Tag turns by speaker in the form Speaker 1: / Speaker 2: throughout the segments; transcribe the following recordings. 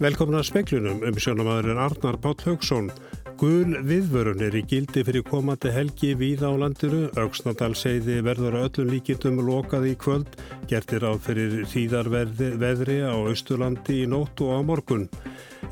Speaker 1: Velkomin að speklunum um sjónamaðurinn Arnar Páll Haugsson. Gul viðvörun er í gildi fyrir komandi helgi víða á landinu. Ögsnadal segði verður að öllum líkindum lokað í kvöld. Gertir á fyrir þýðarveðri á Östurlandi í nótt og á morgun.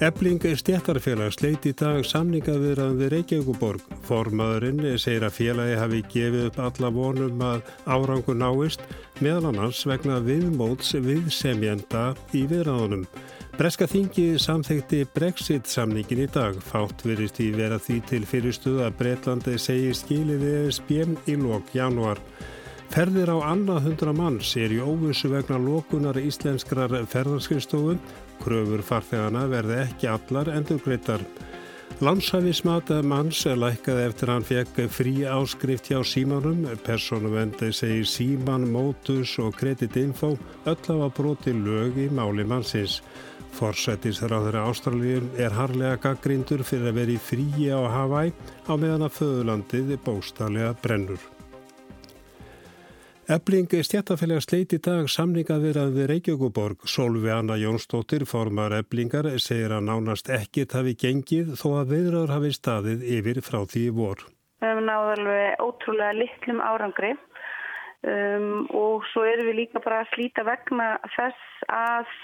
Speaker 1: Ebling stjættarfélag sleit í dag samningavirðan við Reykjavíkuborg. Formaðurinn segir að félagi hafi gefið upp alla vonum að árangur náist meðal annars vegna viðmóts viðsemjenda í viðræðunum. Breska þingi samþekti Brexit-samningin í dag. Fátt verist í vera því til fyrirstuð að Breitlandi segir skilið við SPM í lok januar. Ferðir á annað hundra manns er í óvissu vegna lokunar íslenskrar ferðarskristofu. Kröfur farþegana verði ekki allar endur greitar. Landsæfismata manns lækkaði eftir hann fekk frí áskrift hjá símanum. Personuvendi segir síman, mótus og kreditinfo öll á að broti lög í máli mannsins. Forsættisráður Ástralíum er harlega gaggrindur fyrir að vera í fríi á Hawaii á meðan að föðulandið bóstarlega brennur. Ebling stjættafélag sleit í dag samningað verað við Reykjavíkuborg. Solvi Anna Jónsdóttir, formar Eblingar, segir að nánast ekkit hafi gengið þó að viðraður hafi staðið yfir frá því vor.
Speaker 2: Við hefum náðu alveg ótrúlega litlum árangri um, og svo erum við líka bara að slíta vegna þess að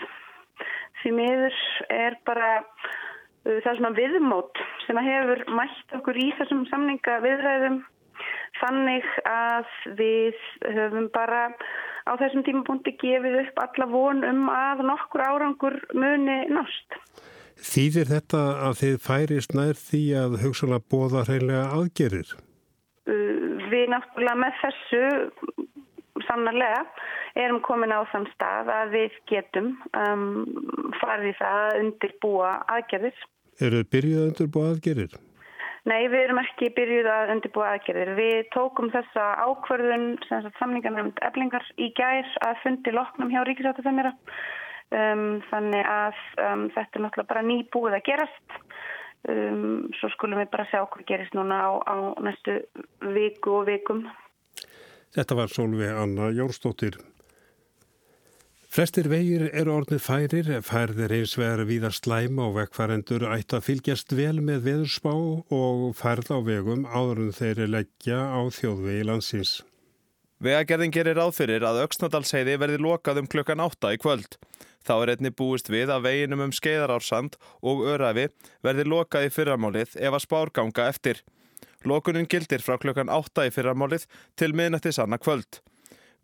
Speaker 2: því miður er bara uh, það svona viðmót sem að hefur mætt okkur í þessum samninga viðræðum þannig að við höfum bara á þessum tímapunkti gefið upp alla von um að nokkur árangur muni nást.
Speaker 1: Þýðir þetta að þið færist nær því að hugsalega bóða hreinlega aðgerir?
Speaker 2: Við náttúrulega með þessu sannarlega erum komin á þann stað að við getum um, farið það að undirbúa aðgerðir.
Speaker 1: Eru þið byrjuð að undirbúa aðgerðir?
Speaker 2: Nei, við erum ekki byrjuð að undirbúa aðgerðir. Við tókum þessa ákverðun samlingarnum eflingar í gær að fundi loknum hjá Ríkisáttafemjara. Um, þannig að um, þetta er náttúrulega bara nýbúið að gerast. Um, svo skulum við bara sjá hvað gerist núna á, á næstu viku og vikum.
Speaker 1: Þetta var Solveig Anna Jórsdóttir. Flestir vegir eru orðnið færir, færðir eins vegar viða slæma og vekkfærendur ætti að fylgjast vel með veðurspá og færð á vegum áður en þeirri leggja á þjóðvegi landsins.
Speaker 3: Vegagerðin gerir áfyrir að Öksnadalsheiði verði lokað um klukkan 8 í kvöld. Þá er einni búist við að veginum um skeiðarársand og örafi verði lokað í fyrramálið ef að spárganga eftir. Lokunin gildir frá klukkan 8 í fyrramálið til miðnættis annað kvöld.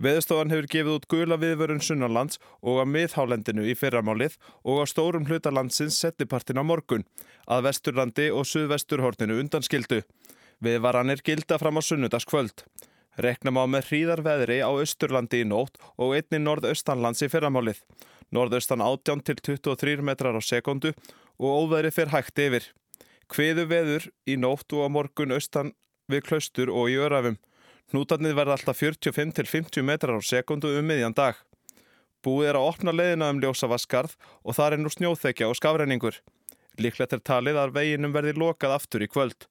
Speaker 3: Veðustofan hefur gefið út gula viðvörun sunnarlands og á miðhálendinu í fyrramálið og á stórum hlutalandsins settipartin á morgun, að vesturlandi og suðvesturhortinu undanskildu. Viðvaranir gilda fram á sunnudagskvöld. Reknum á með hríðar veðri á austurlandi í nótt og einni norðaustanlands í fyrramálið. Norðaustan 18 til 23 metrar á sekundu og óveðri fyrir hægt yfir. Hviðu veður í nótt og á morgun austan við klaustur og í örafum. Hnútarnið verða alltaf 45-50 metrar á sekundu um miðjan dag. Búið er að opna leiðina um ljósavaskarð og þar er nú snjóþekja og skafræningur. Líklegt er talið að veginum verði lokað aftur í kvöld.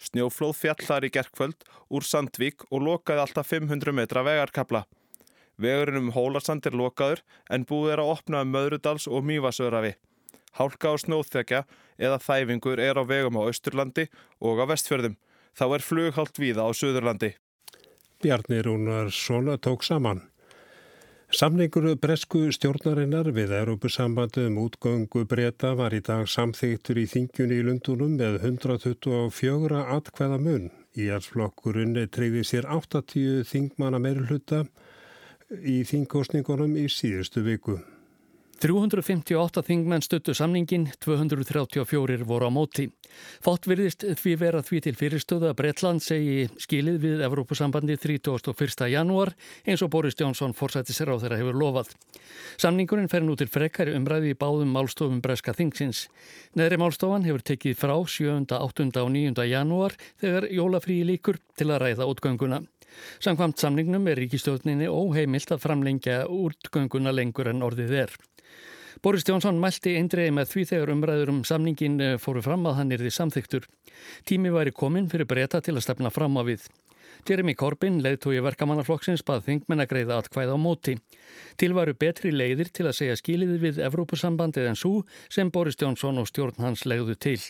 Speaker 3: Snjóflóð fjallar í gerkvöld úr Sandvík og lokaði alltaf 500 metra vegarkabla. Vegurinn um Hólasand er lokaður en búið er að opna um Möðrudals og Mývasörafi. Hálka og snóþekja eða þæfingur er á vegum á Östurlandi og á vestfjörðum. Þá er flughált víða á Suðurlandi.
Speaker 1: Bjarni Rúnar Sóla tók saman. Samningur bresku stjórnarinnar við Európusambandi um útgöngu breyta var í dag samþygtur í þingjunni í Lundunum með 124 atkvæða mun. Í allsflokkurinn treyði sér 80 þingmanna meirulhuta í þingkostningunum í síðustu viku.
Speaker 4: 358 þingmenn stuttu samningin, 234 voru á móti. Fátt virðist því vera því til fyrirstöðu að Bretland segi skilið við Evrópusambandi 31. janúar eins og Boris Jónsson forsætti sér á þeirra hefur lofað. Samningurinn fer nú til frekari umræði í báðum málstofum Breska Þingsins. Neðri málstofan hefur tekið frá 7., 8. og 9. janúar þegar jólafríi líkur til að ræða útgönguna. Samkvamt samningnum er ríkistjóðninni óheimilt að framlengja útgönguna lengur en orðið er. Boris Jónsson mælti eindreiði með því þegar umræður um samningin eh, fóru fram að hann er því samþyktur. Tími væri komin fyrir breyta til að stefna fram á við. Jeremy Corbyn, leiðtói verkamannaflokksins, bað þingmenn að greiða atkvæð á móti. Til varu betri leiðir til að segja skiliði við Evrópusambandið en svo sem Boris Johnson og stjórn hans legðu til.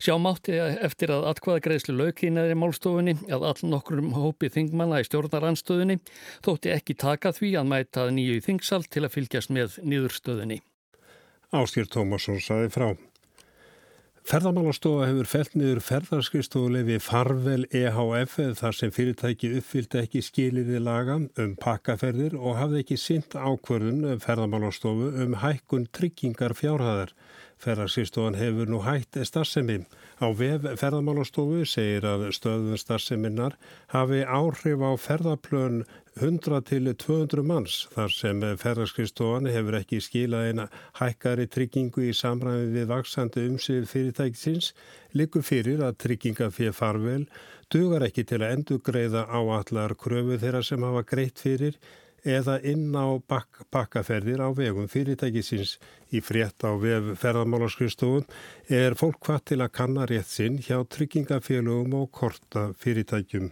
Speaker 4: Sjá mátti eftir að atkvæðagreðslu laukinaðri málstofunni að all nokkrum hópi þingmanna í stjórnaranstöðunni þótti ekki taka því að mæta nýju þingsal til að fylgjast með nýðurstöðunni.
Speaker 1: Áskýr Tómasson saði frá. Ferðamálastofa hefur felt niður ferðarskristofulefi Farvel EHF þar sem fyrirtæki uppfylgdi ekki skiliði laga um pakkaferðir og hafði ekki sint ákvörðun ferðamálastofu um hækkun tryggingar fjárhæðar. Ferðarskistofan hefur nú hætt starfsemi. Á vef ferðamálastofu segir að stöðun starfseminnar hafi áhrif á ferðarplön 100 til 200 manns þar sem ferðarskistofan hefur ekki skilað eina hækkari tryggingu í samræmi við vaksandi umsið fyrirtækisins likur fyrir að trygginga fyrir farvel dugar ekki til að endur greiða áallar kröfu þeirra sem hafa greitt fyrir eða inn á bakkaferðir á vegum fyrirtækisins. Í frétt á vef ferðarmálarskristofun er fólk hvað til að kanna rétt sinn hjá tryggingafélögum og korta fyrirtækjum.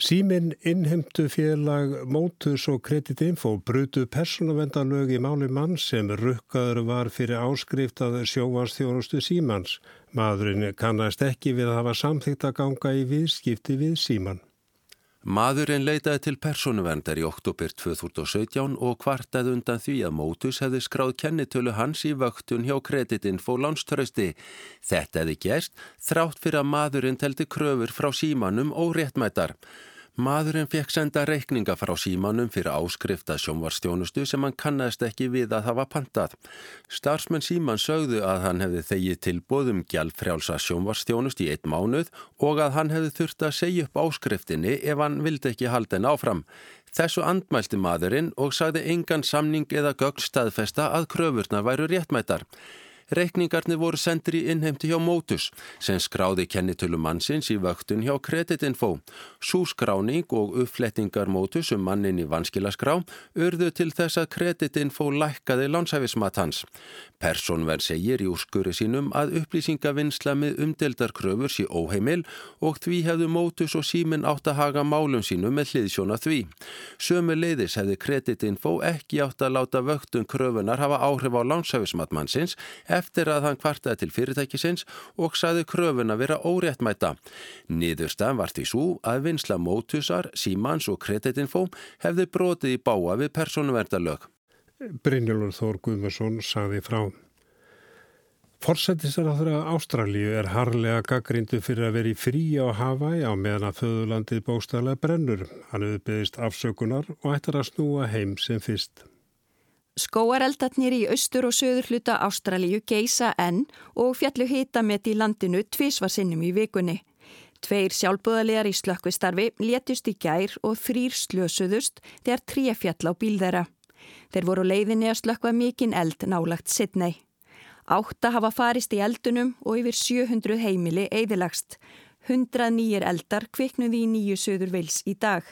Speaker 1: Síminn innhemtu félag Mótus og Kreditinfo brutu persónavendalög í máli mann sem rukkaður var fyrir áskrift að sjóvarsþjónustu símans. Maðurinn kannast ekki við að hafa samþýtt að ganga í viðskipti við síman.
Speaker 5: Maðurinn leitaði til persónuverndar í oktober 2017 og kvartaði undan því að Mótus hefði skráð kennitölu hans í vöktun hjá kreditinfo lánströsti. Þetta hefði gerst þrátt fyrir að maðurinn teldi kröfur frá símanum og réttmættar. Maðurinn fekk senda reikninga frá símanum fyrir áskrifta sjónvarstjónustu sem hann kannast ekki við að hafa pantað. Starfsmenn síman sögðu að hann hefði þegið til bóðum gjaldfrjálsa sjónvarstjónust í eitt mánuð og að hann hefði þurft að segja upp áskriftinni ef hann vildi ekki halda henn áfram. Þessu andmælti maðurinn og sagði engan samning eða gögn staðfesta að kröfurnar væru réttmættar. Reikningarnir voru sendir í innheimti hjá Mótus sem skráði kennitölu mannsins í vöktun hjá Kreditinfo. Sú skráning og uppflettingar Mótus um mannin í vanskilaskrá urðu til þess að Kreditinfo lækkaði lánshæfismat hans. Personverð segir í úrskuri sínum að upplýsingavinnsla með umdeldarkröfur sé óheimil og því hefðu Mótus og símin átt að haga málum sínum með hliðsjóna því. Sömu leiðis hefði Kreditinfo ekki átt að láta vöktun kröfunar hafa áhrif á lánshæfismat mannsins eftir að hann kvartaði til fyrirtækisins og saði kröfuna vera óréttmæta. Niðurstaðan var því svo að vinsla mótusar, símans og kreditinfó hefði brotið í báa við persónuverndalög.
Speaker 1: Brynjólfur Þór Guðmarsson saði frá. Forsættisraðra Ástralíu er harlega gaggrindu fyrir að vera í frí á Hawaii á meðan að föðulandið bóstæðlega brennur. Hann hefur byggist afsökunar og ættar að snúa heim sem fyrst.
Speaker 6: Skóareldatnir í austur og söður hluta Ástralíu geisa enn og fjallu hitamet í landinu tvísvarsinnum í vikunni. Tveir sjálfbúðalegar í slökkvistarfi létust í gær og þrýr slösuðust þegar tríja fjall á bíl þeirra. Þeir voru leiðinni að slökkva mikinn eld nálagt Sidney. Átta hafa farist í eldunum og yfir 700 heimili eðilagst. 100 nýjir eldar kviknuði í nýju söður vils í dag.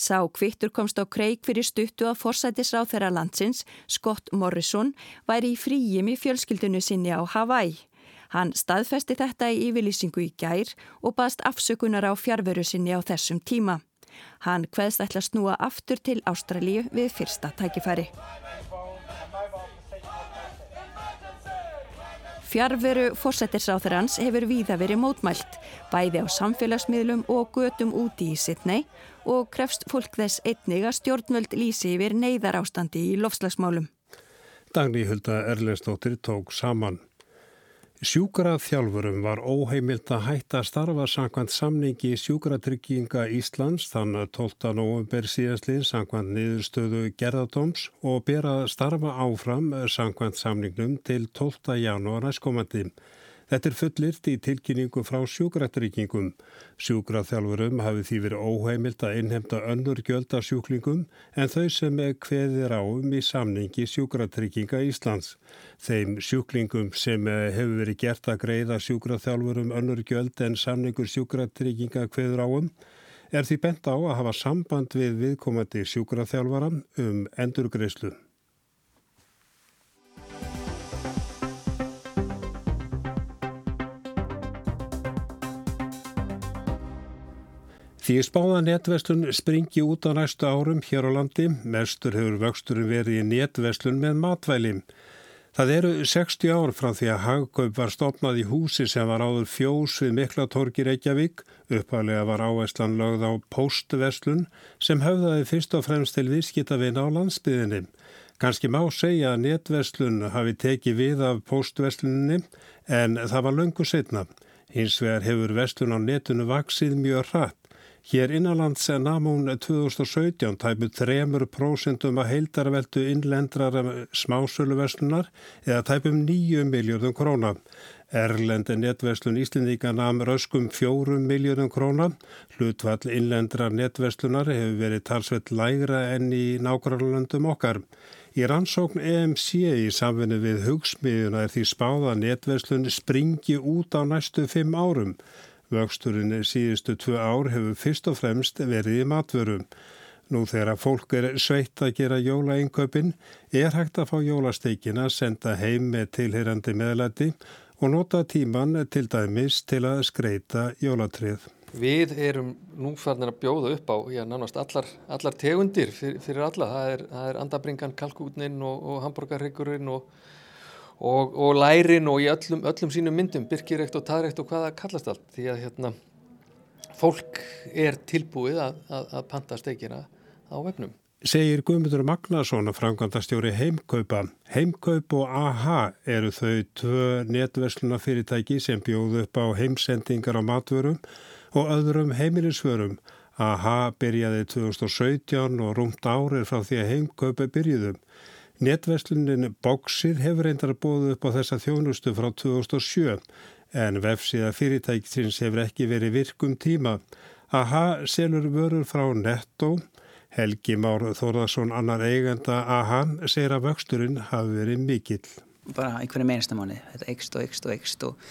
Speaker 6: Sá kvittur komst á kreik fyrir stuttu að forsætisráð þeirra landsins, Scott Morrison, væri í fríjum í fjölskyldunu sinni á Hawaii. Hann staðfesti þetta í yfirlýsingu í gær og baðst afsökunar á fjárveru sinni á þessum tíma. Hann hveðst ætla að snúa aftur til Ástralíu við fyrsta tækifæri. Fjárveru fórsættisráþurans hefur víða verið mótmælt, bæði á samfélagsmiðlum og götum úti í Sydney og krefst fólk þess einnig að stjórnvöld lýsi yfir neyðar ástandi í lofslagsmálum.
Speaker 1: Dagni Hulda Erlendstóttir tók saman. Sjúkraþjálfurum var óheimilt að hætta starfa samkvæmt samningi sjúkratrygginga Íslands þann 12. november síðastlið samkvæmt niðurstöðu gerðadóms og bera starfa áfram samkvæmt samningnum til 12. janúar næstkomandi. Þetta er fullirt í tilkynningu frá sjúkratryggingum. Sjúkraþjálfurum hafi því verið óheimilt að innhemta önnur gjölda sjúklingum en þau sem er kveðir áum í samningi sjúkratrygginga Íslands. Þeim sjúklingum sem hefur verið gert að greiða sjúkraþjálfurum önnur gjöld en samningur sjúkratrygginga kveður áum er því bent á að hafa samband við viðkomandi sjúkraþjálfara um endurgreyslu. Því spáða netverslun springi út á næstu árum hér á landi, mestur hefur vöxturinn verið í netverslun með matvæli. Það eru 60 ár frá því að hagkaup var stopnað í húsi sem var áður fjós við Miklatorki Reykjavík, uppalega var áherslan lögð á postverslun sem höfðaði fyrst og fremst til viðskiptavina á landsbyðinni. Kanski má segja að netverslun hafi tekið við af postversluninni en það var löngu setna. Hins vegar hefur verslun á netunu vaksið mjög hratt. Hér innanlands nam hún 2017 tæpu 3% að heildarveldu innlendrar smásöluverslunar eða tæpum 9 miljardum króna. Erlendi netverslun Íslindíka nam röskum 4 miljardum króna. Hlutvall innlendrar netverslunar hefur verið talsveit lægra enn í nákvæmlandum okkar. Í rannsókn EMC í samfinni við hugsmiðuna er því spáða netverslun springi út á næstu 5 árum. Vöxturinn síðustu tvö ár hefur fyrst og fremst verið í matvörum. Nú þegar fólk er sveitt að gera jólainköpin er hægt að fá jólasteikina, senda heim með tilheyrandi meðlæti og nota tíman til dæmis til að skreita jólatrið.
Speaker 7: Við erum nú farnir að bjóða upp á já, nánast allar, allar tegundir fyrir, fyrir alla. Það er, það er andabringan, kalkútnin og, og hambúrgarryggurinn og og, og lærin og í öllum, öllum sínum myndum, byrkirekt og taðrekt og hvaða kallast allt því að hérna, fólk er tilbúið að, að, að panta steikina á vefnum.
Speaker 1: Segir Guðmundur Magnason að framkvæmdastjóri Heimkaupa. Heimkaup og AHA eru þau tvö netversluna fyrirtæki sem bjóðu upp á heimsendingar á matvörum og öðrum heimilisvörum. AHA byrjaði 2017 og rúmt árið frá því að Heimkaupa byrjuðum. Netverslunin Boxir hefur reyndar bóðu upp á þessa þjónustu frá 2007 en vefsíða fyrirtækisins hefur ekki verið virkum tíma. AHA selur vörur frá Netto. Helgi Már Þórðarsson, annar eigenda AHA, segir að vöxturinn hafi verið mikill.
Speaker 8: Bara einhverju meinasta mánu, þetta ekst og ekst og ekst og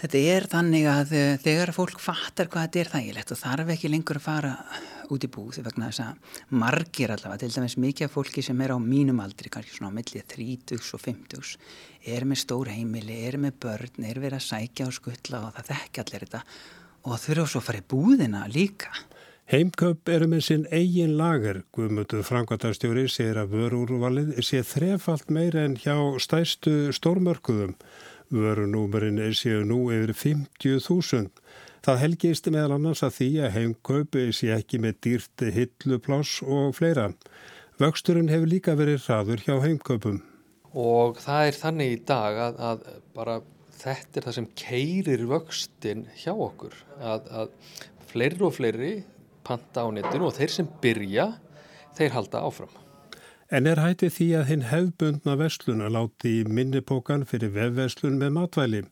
Speaker 8: þetta er þannig að eh, þegar fólk fattar hvað þetta er þægilegt og þarf ekki lengur að fara út í búð vegna þess að margir allavega, til dæmis mikið af fólki sem er á mínum aldri, kannski svona á millið 30 og 50, er með stór heimili, er með börn, er verið að sækja og skuttla og það þekki allir þetta og þurfa svo að fara í búðina líka.
Speaker 1: Heimköp eru með sinn eigin lager, Guðmönduð Frankvartarstjóri segir að vörúrvalið sé þrefalt meira en hjá stæstu stórmörkuðum. Vörunúmerinn séu nú yfir 50.000. Það helgist meðal annars að því að heimkaup sé ekki með dýrt hillupláss og fleira. Vöxturinn hefur líka verið hraður hjá heimkaupum.
Speaker 7: Og það er þannig í dag að, að bara þetta er það sem keirir vöxtin hjá okkur. Að, að fleiri og fleiri panta á netinu og þeir sem byrja, þeir halda áfram.
Speaker 1: En er hætið því að hinn hefbundna vestluna láti í minnipókan fyrir vefveslun með matvælim.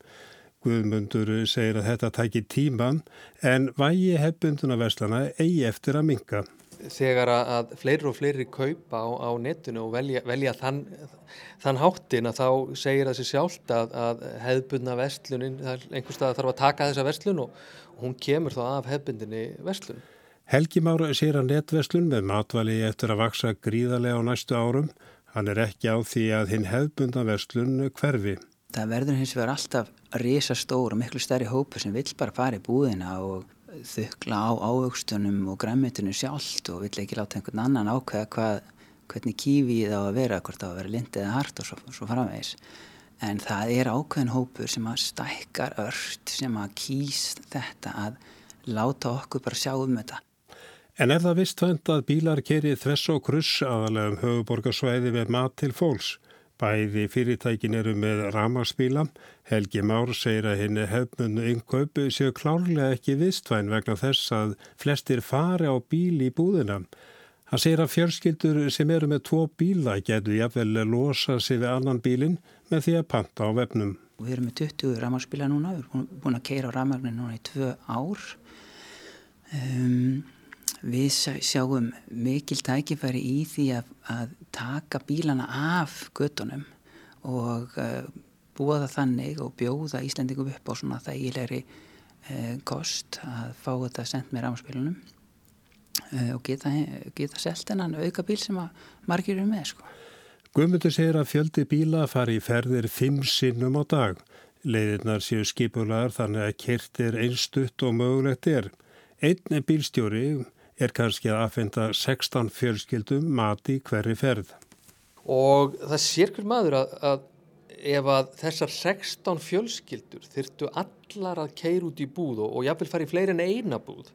Speaker 1: Guðmundur segir að þetta tæki tíman en vægi hefbunduna verslana eigi eftir að minka.
Speaker 7: Þegar að fleiri og fleiri kaupa á, á netinu og velja, velja þann, þann háttin að þá segir það sér sjálft að, að hefbundna verslunin, einhver stað þarf að taka þessa verslun og hún kemur þá af hefbundinni verslun.
Speaker 1: Helgi Mára sér að netverslun með matvæli eftir að vaksa gríðarlega á næstu árum. Hann er ekki á því að hinn hefbundna verslun hverfi.
Speaker 8: Það verður hins vegar alltaf risastór og miklu stærri hópu sem vill bara fara í búðina og þukla á ávöxtunum og græmitunum sjálft og vill ekki láta einhvern annan ákveða hvað, hvernig kífið á að vera, hvort á að vera lindið eða hart og svo, svo framvegis. En það er ákveðin hópur sem að stækkar ört, sem að kýs þetta að láta okkur bara sjá um þetta.
Speaker 1: En er það vist hönd að bílar kerið þess og kruss aðalega um höfuborgarsvæði við mat til fólks? Bæði fyrirtækin eru með ramaspíla. Helgi Már segir að henni hefmunnu yngkaupu séu klárlega ekki vistvæn vegna þess að flestir fari á bíl í búðina. Hann segir að fjörskildur sem eru með tvo bíla getur jáfnvel losa sig við annan bílin með því að panta á vefnum.
Speaker 8: Við erum með 20 ramaspíla núna, við erum búin að keira á ramagnin núna í tvö ár. Um, Við sjáum mikil tækifæri í því að, að taka bílana af göttunum og uh, búa það þannig og bjóða Íslandingum upp á svona þægilegri uh, kost að fá þetta sendt með rámspilunum uh, og geta, geta selt hennan auka bíl sem að margir eru með sko.
Speaker 1: Guðmundur segir að fjöldi bíla fari í ferðir fimm sinnum á dag. Leiðirnar séu skipulaðar þannig að kert er einstutt og mögulegt er. Einn bílstjóri er kannski að aðfenda 16 fjölskyldum mati hverri ferð.
Speaker 7: Og það sér hver maður að, að ef að þessar 16 fjölskyldur þyrtu allar að keira út í búð og, og jáfnvel fara í fleiri en eina búð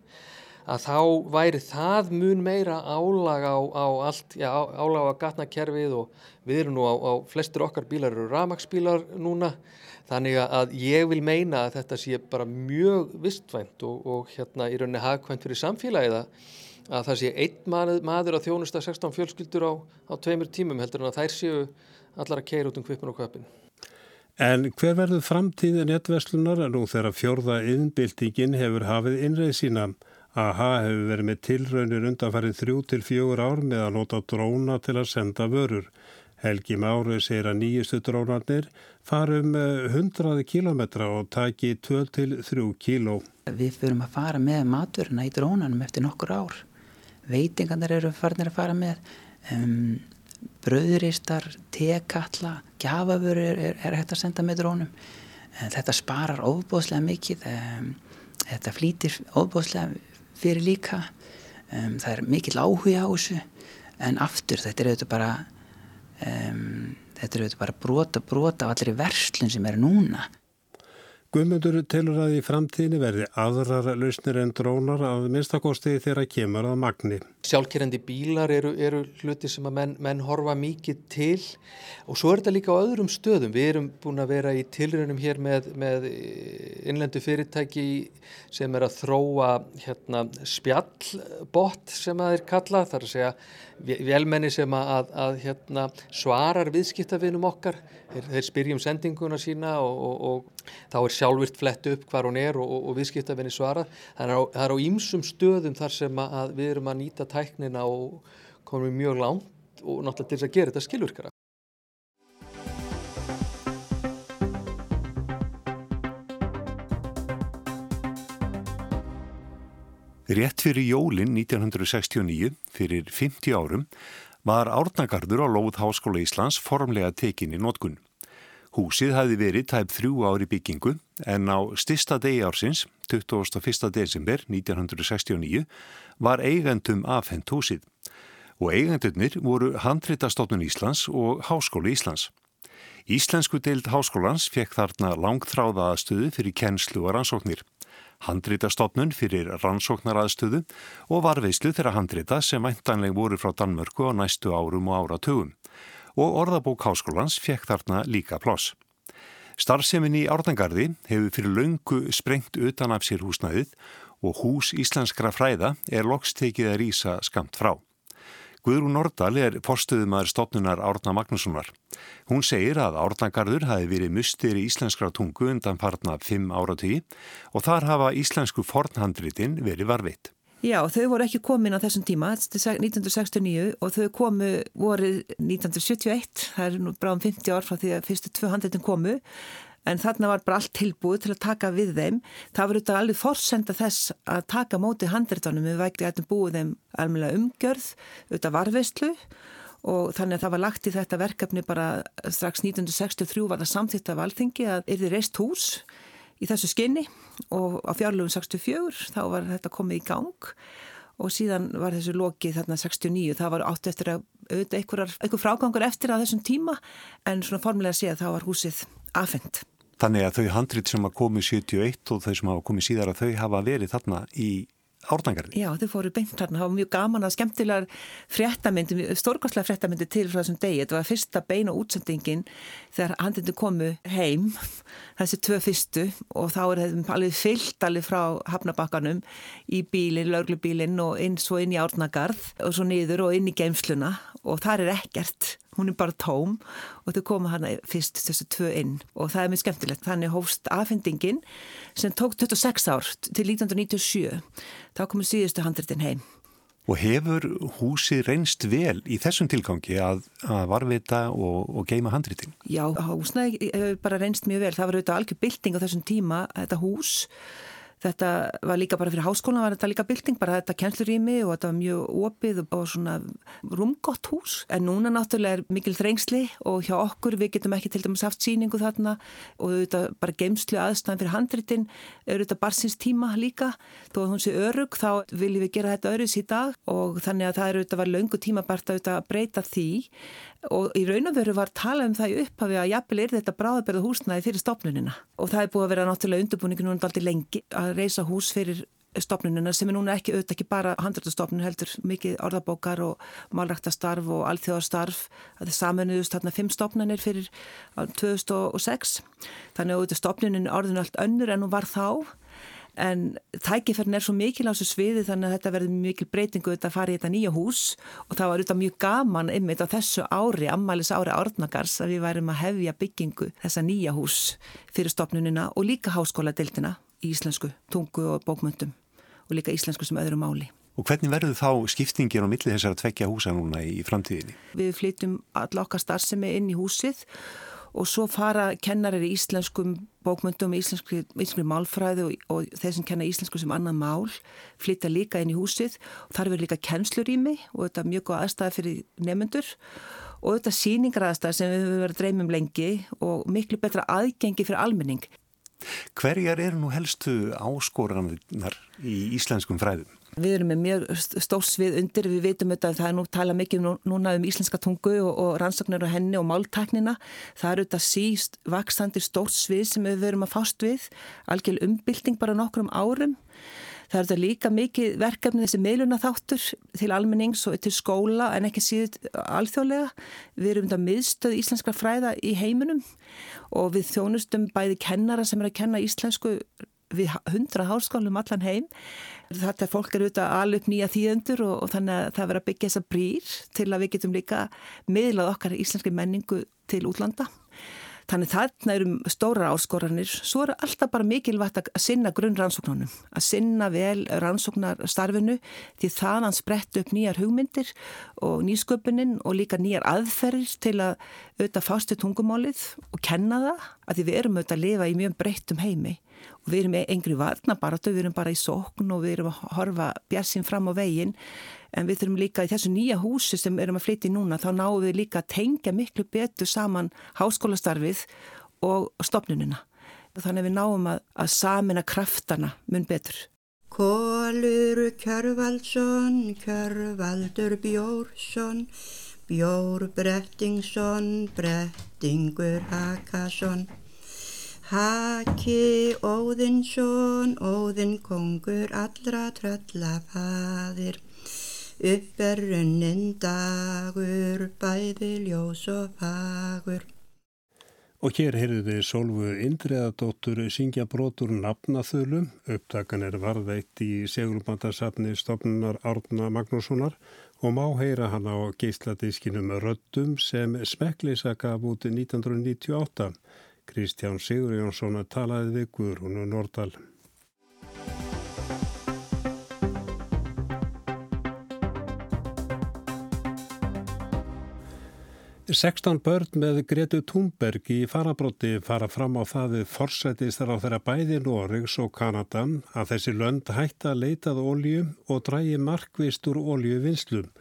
Speaker 7: að þá væri það mun meira álag á, á allt, já, álag á gatnakerfið og við erum nú á, á flestur okkar bílar eru ramagsbílar núna þannig að ég vil meina að þetta sé bara mjög vistvænt og, og hérna í rauninni hafkvæmt fyrir samfélagið að það sé einn maður, maður að þjónusta 16 fjölskyldur á, á tveimur tímum heldur en að þær séu allar að keira út um kvipin og kvöpin.
Speaker 1: En hver verður framtíði netverslunar nú þegar fjórða innbyltingin hefur hafið innreið sína? AHA hefur verið með tilraunir undanfarið þrjú til fjögur ár með að nota dróna til að senda vörur. Helgi Máru segir að nýjustu drónarnir farum 100 km og taki 2 til 3 kíló.
Speaker 8: Við fyrum að fara með maturina í drónanum eftir nokkur ár. Veitingarnir eru farinir að fara með. Um, bröðuristar, tekalla, gjafavöru er, er, er hægt að senda með drónum. Þetta sparar ofbóðslega mikið, um, þetta flýtir ofbóðslega fyrir líka, um, það er mikill áhuga á þessu en aftur þetta er auðvitað bara, um, þetta er auðvitað bara brota brota á allir verslun sem er núna.
Speaker 1: Guðmundur telur að í framtíðinni verði aðrar lausnir en drónar að minnstakosti þeirra kemur að magni.
Speaker 7: Sjálfkerrandi bílar eru, eru hluti sem að menn, menn horfa mikið til og svo er þetta líka á öðrum stöðum. Við erum búin að vera í tilrönum hér með, með innlendu fyrirtæki sem er að þróa hérna, spjallbott sem að þeir kalla. Það er að segja velmenni sem að, að, að hérna, svarar viðskiptafinum okkar. Þeir, þeir spyrjum sendinguna sína og, og, og þá er sjálfvirt flett upp hvar hún er og, og viðskiptafinni svarað. Það er á ýmsum stöðum þar sem að við erum að nýta tæknina og komum mjög langt og náttúrulega til þess að gera þetta skilvirkara.
Speaker 9: Rétt fyrir jólinn 1969, fyrir 50 árum, var Árnagarður á Lóð Háskóla Íslands formlega tekinni nótkunn. Húsið hafi verið tæp þrjú ári byggingu en á stista degi ársins, 21. desember 1969, var eigendum afhengt húsið. Og eigendurnir voru Handritastofnun Íslands og Háskóla Íslands. Íslensku deild Háskólans fekk þarna langþráða aðstöðu fyrir kennslu og rannsóknir handritastofnun fyrir rannsóknaraðstöðu og varveislu þeirra handrita sem væntanleg voru frá Danmörku á næstu árum og áratugum og orðabók háskólans fekk þarna líka ploss. Starfsemin í Ártangarði hefur fyrir laungu sprengt utan af sér húsnæðið og hús íslenskra fræða er lokstekið að rýsa skamt frá. Guðrún Nordal er forstuðumæður stopnunar Árna Magnússonar. Hún segir að Árnagarður hafi verið mustir í íslenskra tungu undan parna 5 áratí og þar hafa íslensku fornhandritin verið varfitt.
Speaker 10: Já, þau voru ekki komin á þessum tíma, 1969 og þau komu voru 1971, það er nú bráðum 50 ár frá því að fyrstu 200 komu en þarna var bara allt tilbúið til að taka við þeim. Það var auðvitað alveg forsenda þess að taka mótið handritunum við vækti að búið þeim alveg umgjörð, auðvitað varveistlu og þannig að það var lagt í þetta verkefni bara strax 1963 var það samþýtt af alþingi að yrði reist hús í þessu skinni og á fjárlöfum 64 þá var þetta komið í gang og síðan var þessu lokið þarna 69, það var átt eftir að auðvitað einhver, frágangur eftir að þessum tíma en svona formulega að sé að þá var húsið afhengt.
Speaker 9: Þannig að þau handrit sem að komi 71 og þau sem hafa komið síðar að þau hafa verið þarna í ártangarni.
Speaker 10: Já, þau fóru beint þarna, það var mjög gaman að skemmtilegar fréttamyndi, stórkostlega fréttamyndi til frá þessum degi. Þetta var fyrsta beina útsendingin þegar handlindu komu heim, þessi tvö fyrstu og þá er þetta alveg fyllt alveg frá hafnabakkanum í bílinn, lauglubílinn og inn svo inn í árnagarð og svo niður og inn í geimsluna og þar er ekkert hún er bara tóm og þau koma hana fyrst þessu tvö inn og það er mjög skemmtilegt. Þannig hófst afhendingin sem tók 26 ár til 1997. Þá komur síðustu handritin heim.
Speaker 9: Og hefur húsi reynst vel í þessum tilgangi að, að varvita og, og geima handritin?
Speaker 10: Já, húsnaði bara reynst mjög vel. Það var auðvitað algjör bylting á þessum tíma, þetta hús Þetta var líka bara fyrir háskólan, var þetta líka bylting, bara þetta kennslurými og þetta var mjög opið og svona rúmgott hús. En núna náttúrulega er mikil þrengsli og hjá okkur við getum ekki til dæmis haft síningu þarna og þetta bara geimslu aðstæðan fyrir handritin eru þetta barsins tíma líka. Þó að hún sé örug þá viljum við gera þetta öryðs í dag og þannig að það eru þetta var laungu tíma bara að breyta því og í raun og veru var talað um það í upphafi að jafnvel er þetta bráðaberða húsnaði fyrir stopnunina og það er búið að vera náttúrulega undirbúningi núna aldrei lengi að reysa hús fyrir stopnunina sem er núna ekki auðvitað ekki bara handrættastofnun heldur mikið orðabókar og málræktastarf og alþjóðarstarf það er saminuðust þarna fimm stopnunir fyrir 2006 þannig að auðvitað stopnunin orðinu allt önnur en hún var þá. En tækifærn er svo mikil á þessu sviði þannig að þetta verður mikil breytingu þetta að fara í þetta nýja hús. Og það var auðvitað mjög gaman einmitt á þessu ári, ammælis ári árnagars að við værum að hefja byggingu þessa nýja hús fyrir stopnunina og líka háskóladeildina í íslensku, tungu og bókmöndum og líka íslensku sem öðru máli.
Speaker 9: Og hvernig verður þá skiptingin á milli þessar að tvekja húsa núna í framtíðinni?
Speaker 10: Við flytum all okkar starfsemi inn í húsið og svo fara kennarir í íslenskum bókmyndum, íslenskri, íslenskri málfræði og, og þeir sem kenna íslensku sem annan mál flytta líka inn í húsið og þar verður líka kennslurými og þetta er mjög góð aðstæða fyrir nefnendur og þetta síningar aðstæða sem við höfum verið að dreymum lengi og miklu betra aðgengi fyrir almenning.
Speaker 9: Hverjar eru nú helstu áskoranar í íslenskum fræðum?
Speaker 10: Við erum með mjög stórsvið undir, við veitum auðvitað að það er nú tala mikið núna um íslenska tungu og, og rannsóknar á henni og máltæknina. Það eru auðvitað síst vaksandi stórsvið sem við verum að fást við, algjörl umbylting bara nokkur um árum. Það eru þetta líka mikið verkefni þessi meiluna þáttur til almennings og til skóla en ekki síðan alþjóðlega. Við erum þetta miðstöð íslenskra fræða í heiminum og við þjónustum bæði kennara sem er að kenna íslensku við hundra háskálum allan heim. Þetta er fólk er auðvitað alveg nýja þýðendur og, og þannig að það verður að byggja þessa brýr til að við getum líka miðlað okkar íslenski menningu til útlanda. Þannig þarna eru stóra áskoranir. Svo er alltaf bara mikilvægt að sinna grunn rannsóknunum, að sinna vel rannsóknarstarfinu því þaðan sprett upp nýjar hugmyndir og nýsköpunin og líka nýjar aðferðir til að auðvitað fástu tungumálið og kenna það að því við erum auðvitað að lifa í mjög breyttum heimi og við erum engri varnabaratu, við erum bara í sókn og við erum að horfa björnsinn fram á veginn en við þurfum líka í þessu nýja húsi sem erum að flytja í núna þá náum við líka að tengja miklu betur saman háskólastarfið og stopnunina. Þannig við náum að, að samina kraftana mun betur.
Speaker 11: Kólur Kjörvaldsson, Kjörvaldur Bjórsson, Bjór Brettingsson, Brettingur Hakason. Haki Óðinsson, Óðin kongur allra tröllafaðir, upp er runnin dagur, bæði ljós og fagur.
Speaker 1: Og hér heyrðu þið Solvu Indriðadóttur syngja brotur nafnaþölu, upptakan er varðveitt í segulbandarsafni stofnunar Árna Magnússonar og má heyra hann á geisladískinum Röttum sem smekklisa gaf út 1998. Kristján Sigur Jónsson talaði við Guðrúnu Nordal. Sextán börn með Gretu Thunberg í farabróti fara fram á það við forsætistar á þeirra bæði Norregs og Kanada að þessi lönd hætta að leitað ólju og drægi markvist úr óljuvinslum.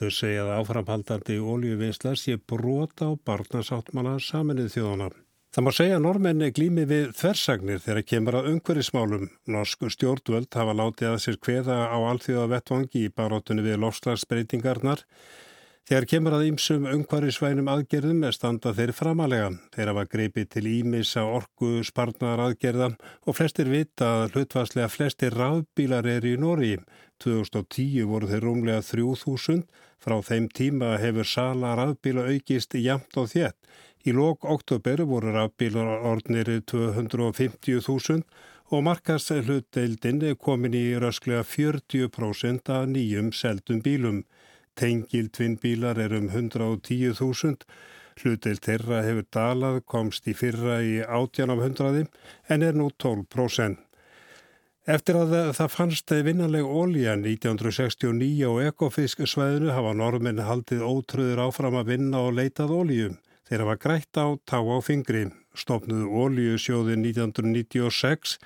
Speaker 1: Þau segja að áframhaldandi óljuvinsla sé brota á barnasáttmala saminnið þjóðana. Það má segja að normenni glými við þversagnir þegar kemur að umhverfismálum. Norsk stjórnvöld hafa látið að sér kveða á allþjóða vettvangi í baróttunni við lofslagsbreytingarnar. Þegar kemur að ýmsum umhverfisvænum aðgerðum er standa þeir framalega. Þeir hafa greipið til ímissa orgu sparnar aðgerða og flestir vita að hlutvarslega flestir ráðbílar er í Nóri. 2010 voru þeir rúmlega 3000. Frá þeim tíma hefur sala ráðbíla aukist jæmt og þétt. Í lók oktober voru rafbílar orðnir 250.000 og markast hlutdeildin komin í rösklega 40% af nýjum seldum bílum. Tengildvinnbílar er um 110.000. Hlutdeild þeirra hefur dalað, komst í fyrra í 18 af 100 en er nú 12%. Eftir að það fannst vinnanleg ólíja 1969 á ekofisk svæðinu hafa normin haldið ótröður áfram að vinna og leitað ólíjum. Þeir hafa grætt á tá á fingri, stopnuðu ólíusjóði 1996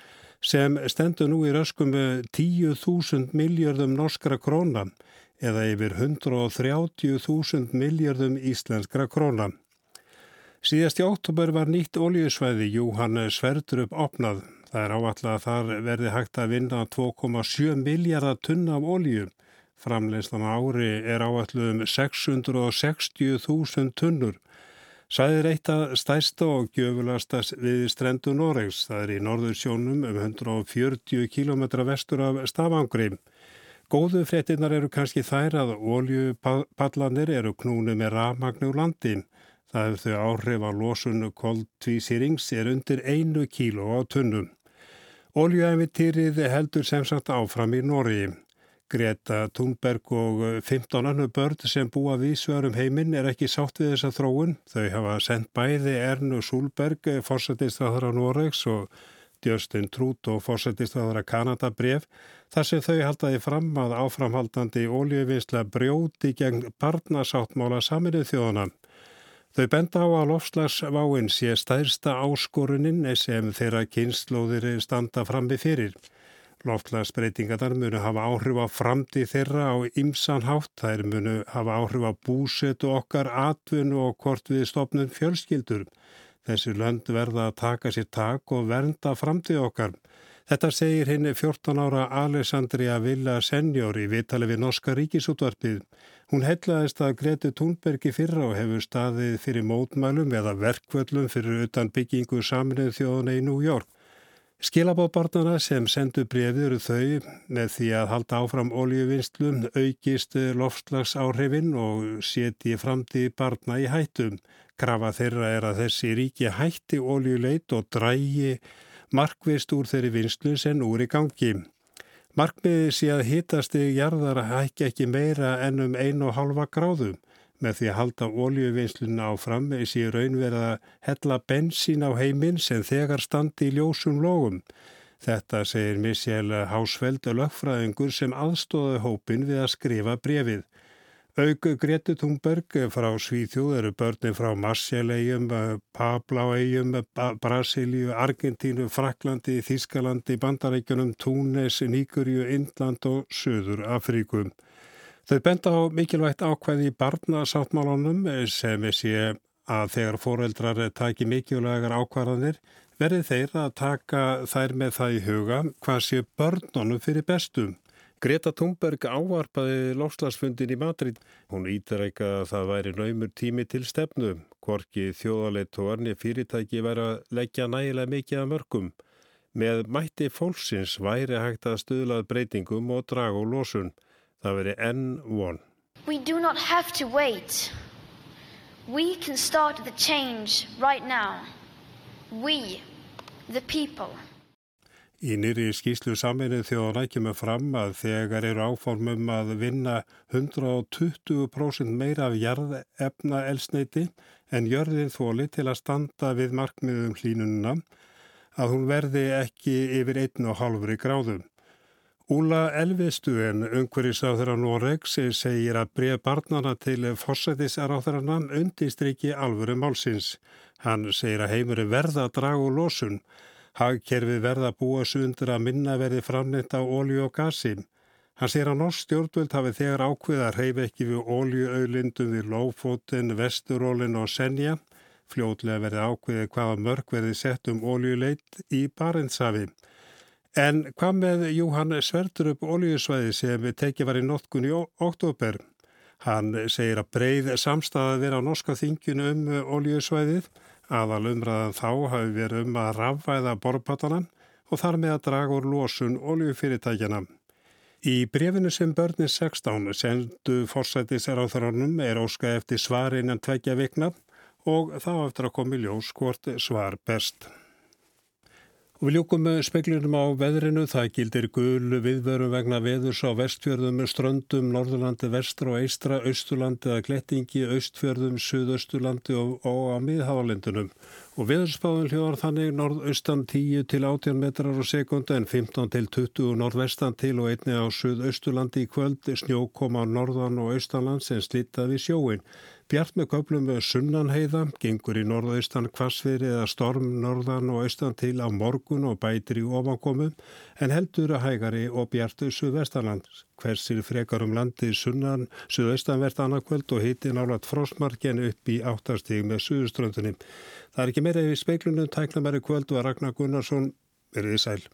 Speaker 1: sem stendur nú í röskum 10.000 miljardum norskra krónan eða yfir 130.000 miljardum íslenskra krónan. Síðast í óttúber var nýtt oljusvæði Júhann Sverdrup opnað. Það er áallega að þar verði hægt að vinna 2,7 miljardar tunn af olju. Framleystan ári er áallu um 660.000 tunnur. Sæðir eitt að stæsta og gjöfulasta við strendu Noregs. Það er í norður sjónum um 140 km vestur af Stafangri. Góðu fréttinnar eru kannski þær að oljupallanir eru knúni með rafmagnu landi. Það hefur þau áhrif að losun koldvísýrings er undir einu kíló á tunnum. Oljuæfitýrið heldur sem sagt áfram í Norgi. Greta Thunberg og 15 annu börn sem búa við svörum heiminn er ekki sátt við þessa þróun. Þau hafa sendt bæði Ernu Súlberg, fórsættistráðara Noregs og Justin Trudeau, fórsættistráðara Kanada bref, þar sem þau haldaði fram að áframhaldandi óljöfinsla brjóti gegn barnasáttmála saminuð þjóðana. Þau benda á að lofslagsváinn sé stærsta áskorunin sem þeirra kynnslóðir standa frammi fyrir. Loftlagsbreytingarnar munu hafa áhrif á framtíð þeirra á ymsanhátt, þær munu hafa áhrif á búsetu okkar, atvinnu og hvort við stopnum fjölskyldur. Þessi lönd verða að taka sér tak og vernda framtíð okkar. Þetta segir henni 14 ára Alessandria Villa Senior í vitali við Norska ríkisútvarpið. Hún hellaðist að Greti Thunbergi fyrra og hefur staðið fyrir mótmælum eða verkvöllum fyrir utan byggingu saminuð þjóðuna í New York. Skilabóðbarnana sem sendu brefið eru þau með því að halda áfram oljuvinnslu, aukist loftslagsáhrifin og seti framtíð barna í hættum. Krafa þeirra er að þessi ríki hætti oljuleit og drægi markvist úr þeirri vinslu sem úr í gangi. Markmiði sé að hitasti jarðar hækki ekki meira en um 1,5 gráðum. Með því að halda óljuvinsluna áfram er sér raunverð að hella bensín á heiminn sem þegar standi í ljósum lógum. Þetta segir Michel Hausfeld lögfræðingur sem aðstóði hópin við að skrifa brefið. Aug Greti Thunberg frá Svíþjóð eru börnin frá Marsjallegjum, Pabláegjum, Brasilíu, Argentínu, Fraklandi, Þískalandi, Bandarækjunum, Túnes, Níkurju, Indland og Suður Afríkum. Þau benda á mikilvægt ákveði í barnasáttmálunum sem sé að þegar foreldrar taki mikilvægar ákvarðanir verði þeir að taka þær með það í huga hvað sé börnunum fyrir bestum. Greta Thunberg ávarpaði lofslagsfundin í Madrid. Hún ítarækka að það væri naumur tími til stefnu. Korki þjóðaleit og arni fyrirtæki væri að leggja nægilega mikið að mörgum. Með mætti fólksins væri hægt að stuðlað breytingum og draga og losun. Það veri N1.
Speaker 12: We do not have to wait. We can start the change right now. We, the people.
Speaker 1: Í nýri skýslu saminnið þjóðan ekki með fram að þegar eru áformum að vinna 120% meira af jarðefna elsneiti en jörðin þóli til að standa við markmiðum hlínununa að hún verði ekki yfir 1,5 gráðum. Úla Elvistuen, umhverjisáþurra Noregs, segir að bregð barnana til fórsættisaráþurana undistriki alvöru málsins. Hann segir að heimur er verða að draga úr losun. Hagkerfi verða búa sundur að minna verði framnett á ólju og gasi. Hann segir að norsk stjórnvöld hafi þegar ákveða að reyfi ekki við óljuauðlindum við Lófóten, Vesturólin og Senja. Fljótlega verði ákveðið hvaða mörg verði sett um óljuleit í Barentshafi. En hvað með Júhann Sverdurup oljusvæði sem tekið var í notkun í oktober? Hann segir að breið samstæða verið á norska þinginu um oljusvæðið. Aðal umræðan þá hafi verið um að rafvæða borpatana og þar með að draga úr losun oljufyrirtækjana. Í brefinu sem börnir 16 sendu forsættisar á þránum er óska eftir svar innan tveggja vikna og þá eftir að komi ljós hvort svar best. Og við ljúkum með speklunum á veðrinu. Það gildir gul viðverum vegna veðurs á vestfjörðum, ströndum, norðurlandi, vestra og eistra, austurlandi eða klettingi, austfjörðum, suðausturlandi og, og á miðhávalindunum. Og veðurspáðun hljóðar þannig norðaustan 10 til 18 metrar á sekundu en 15 til 20 norðvestan til og einni á suðausturlandi í kvöld snjókoma á norðan og austanland sem slitaði sjóin. Bjart með köplum sunnanheiða, gengur í norðaustan kvassfyrir eða storm norðan og austan til á morgun og bætir í ofankomum en heldur að hægari og bjartu suðvestanland. Hversir frekar um landi sunnan suðaustanvert annarkvöld og hitti nálat frosmarken upp í áttastíg með suðuströndunum. Það er ekki meira yfir speiklunum, tæknamæri kvöld og Ragnar Gunnarsson, verið sæl.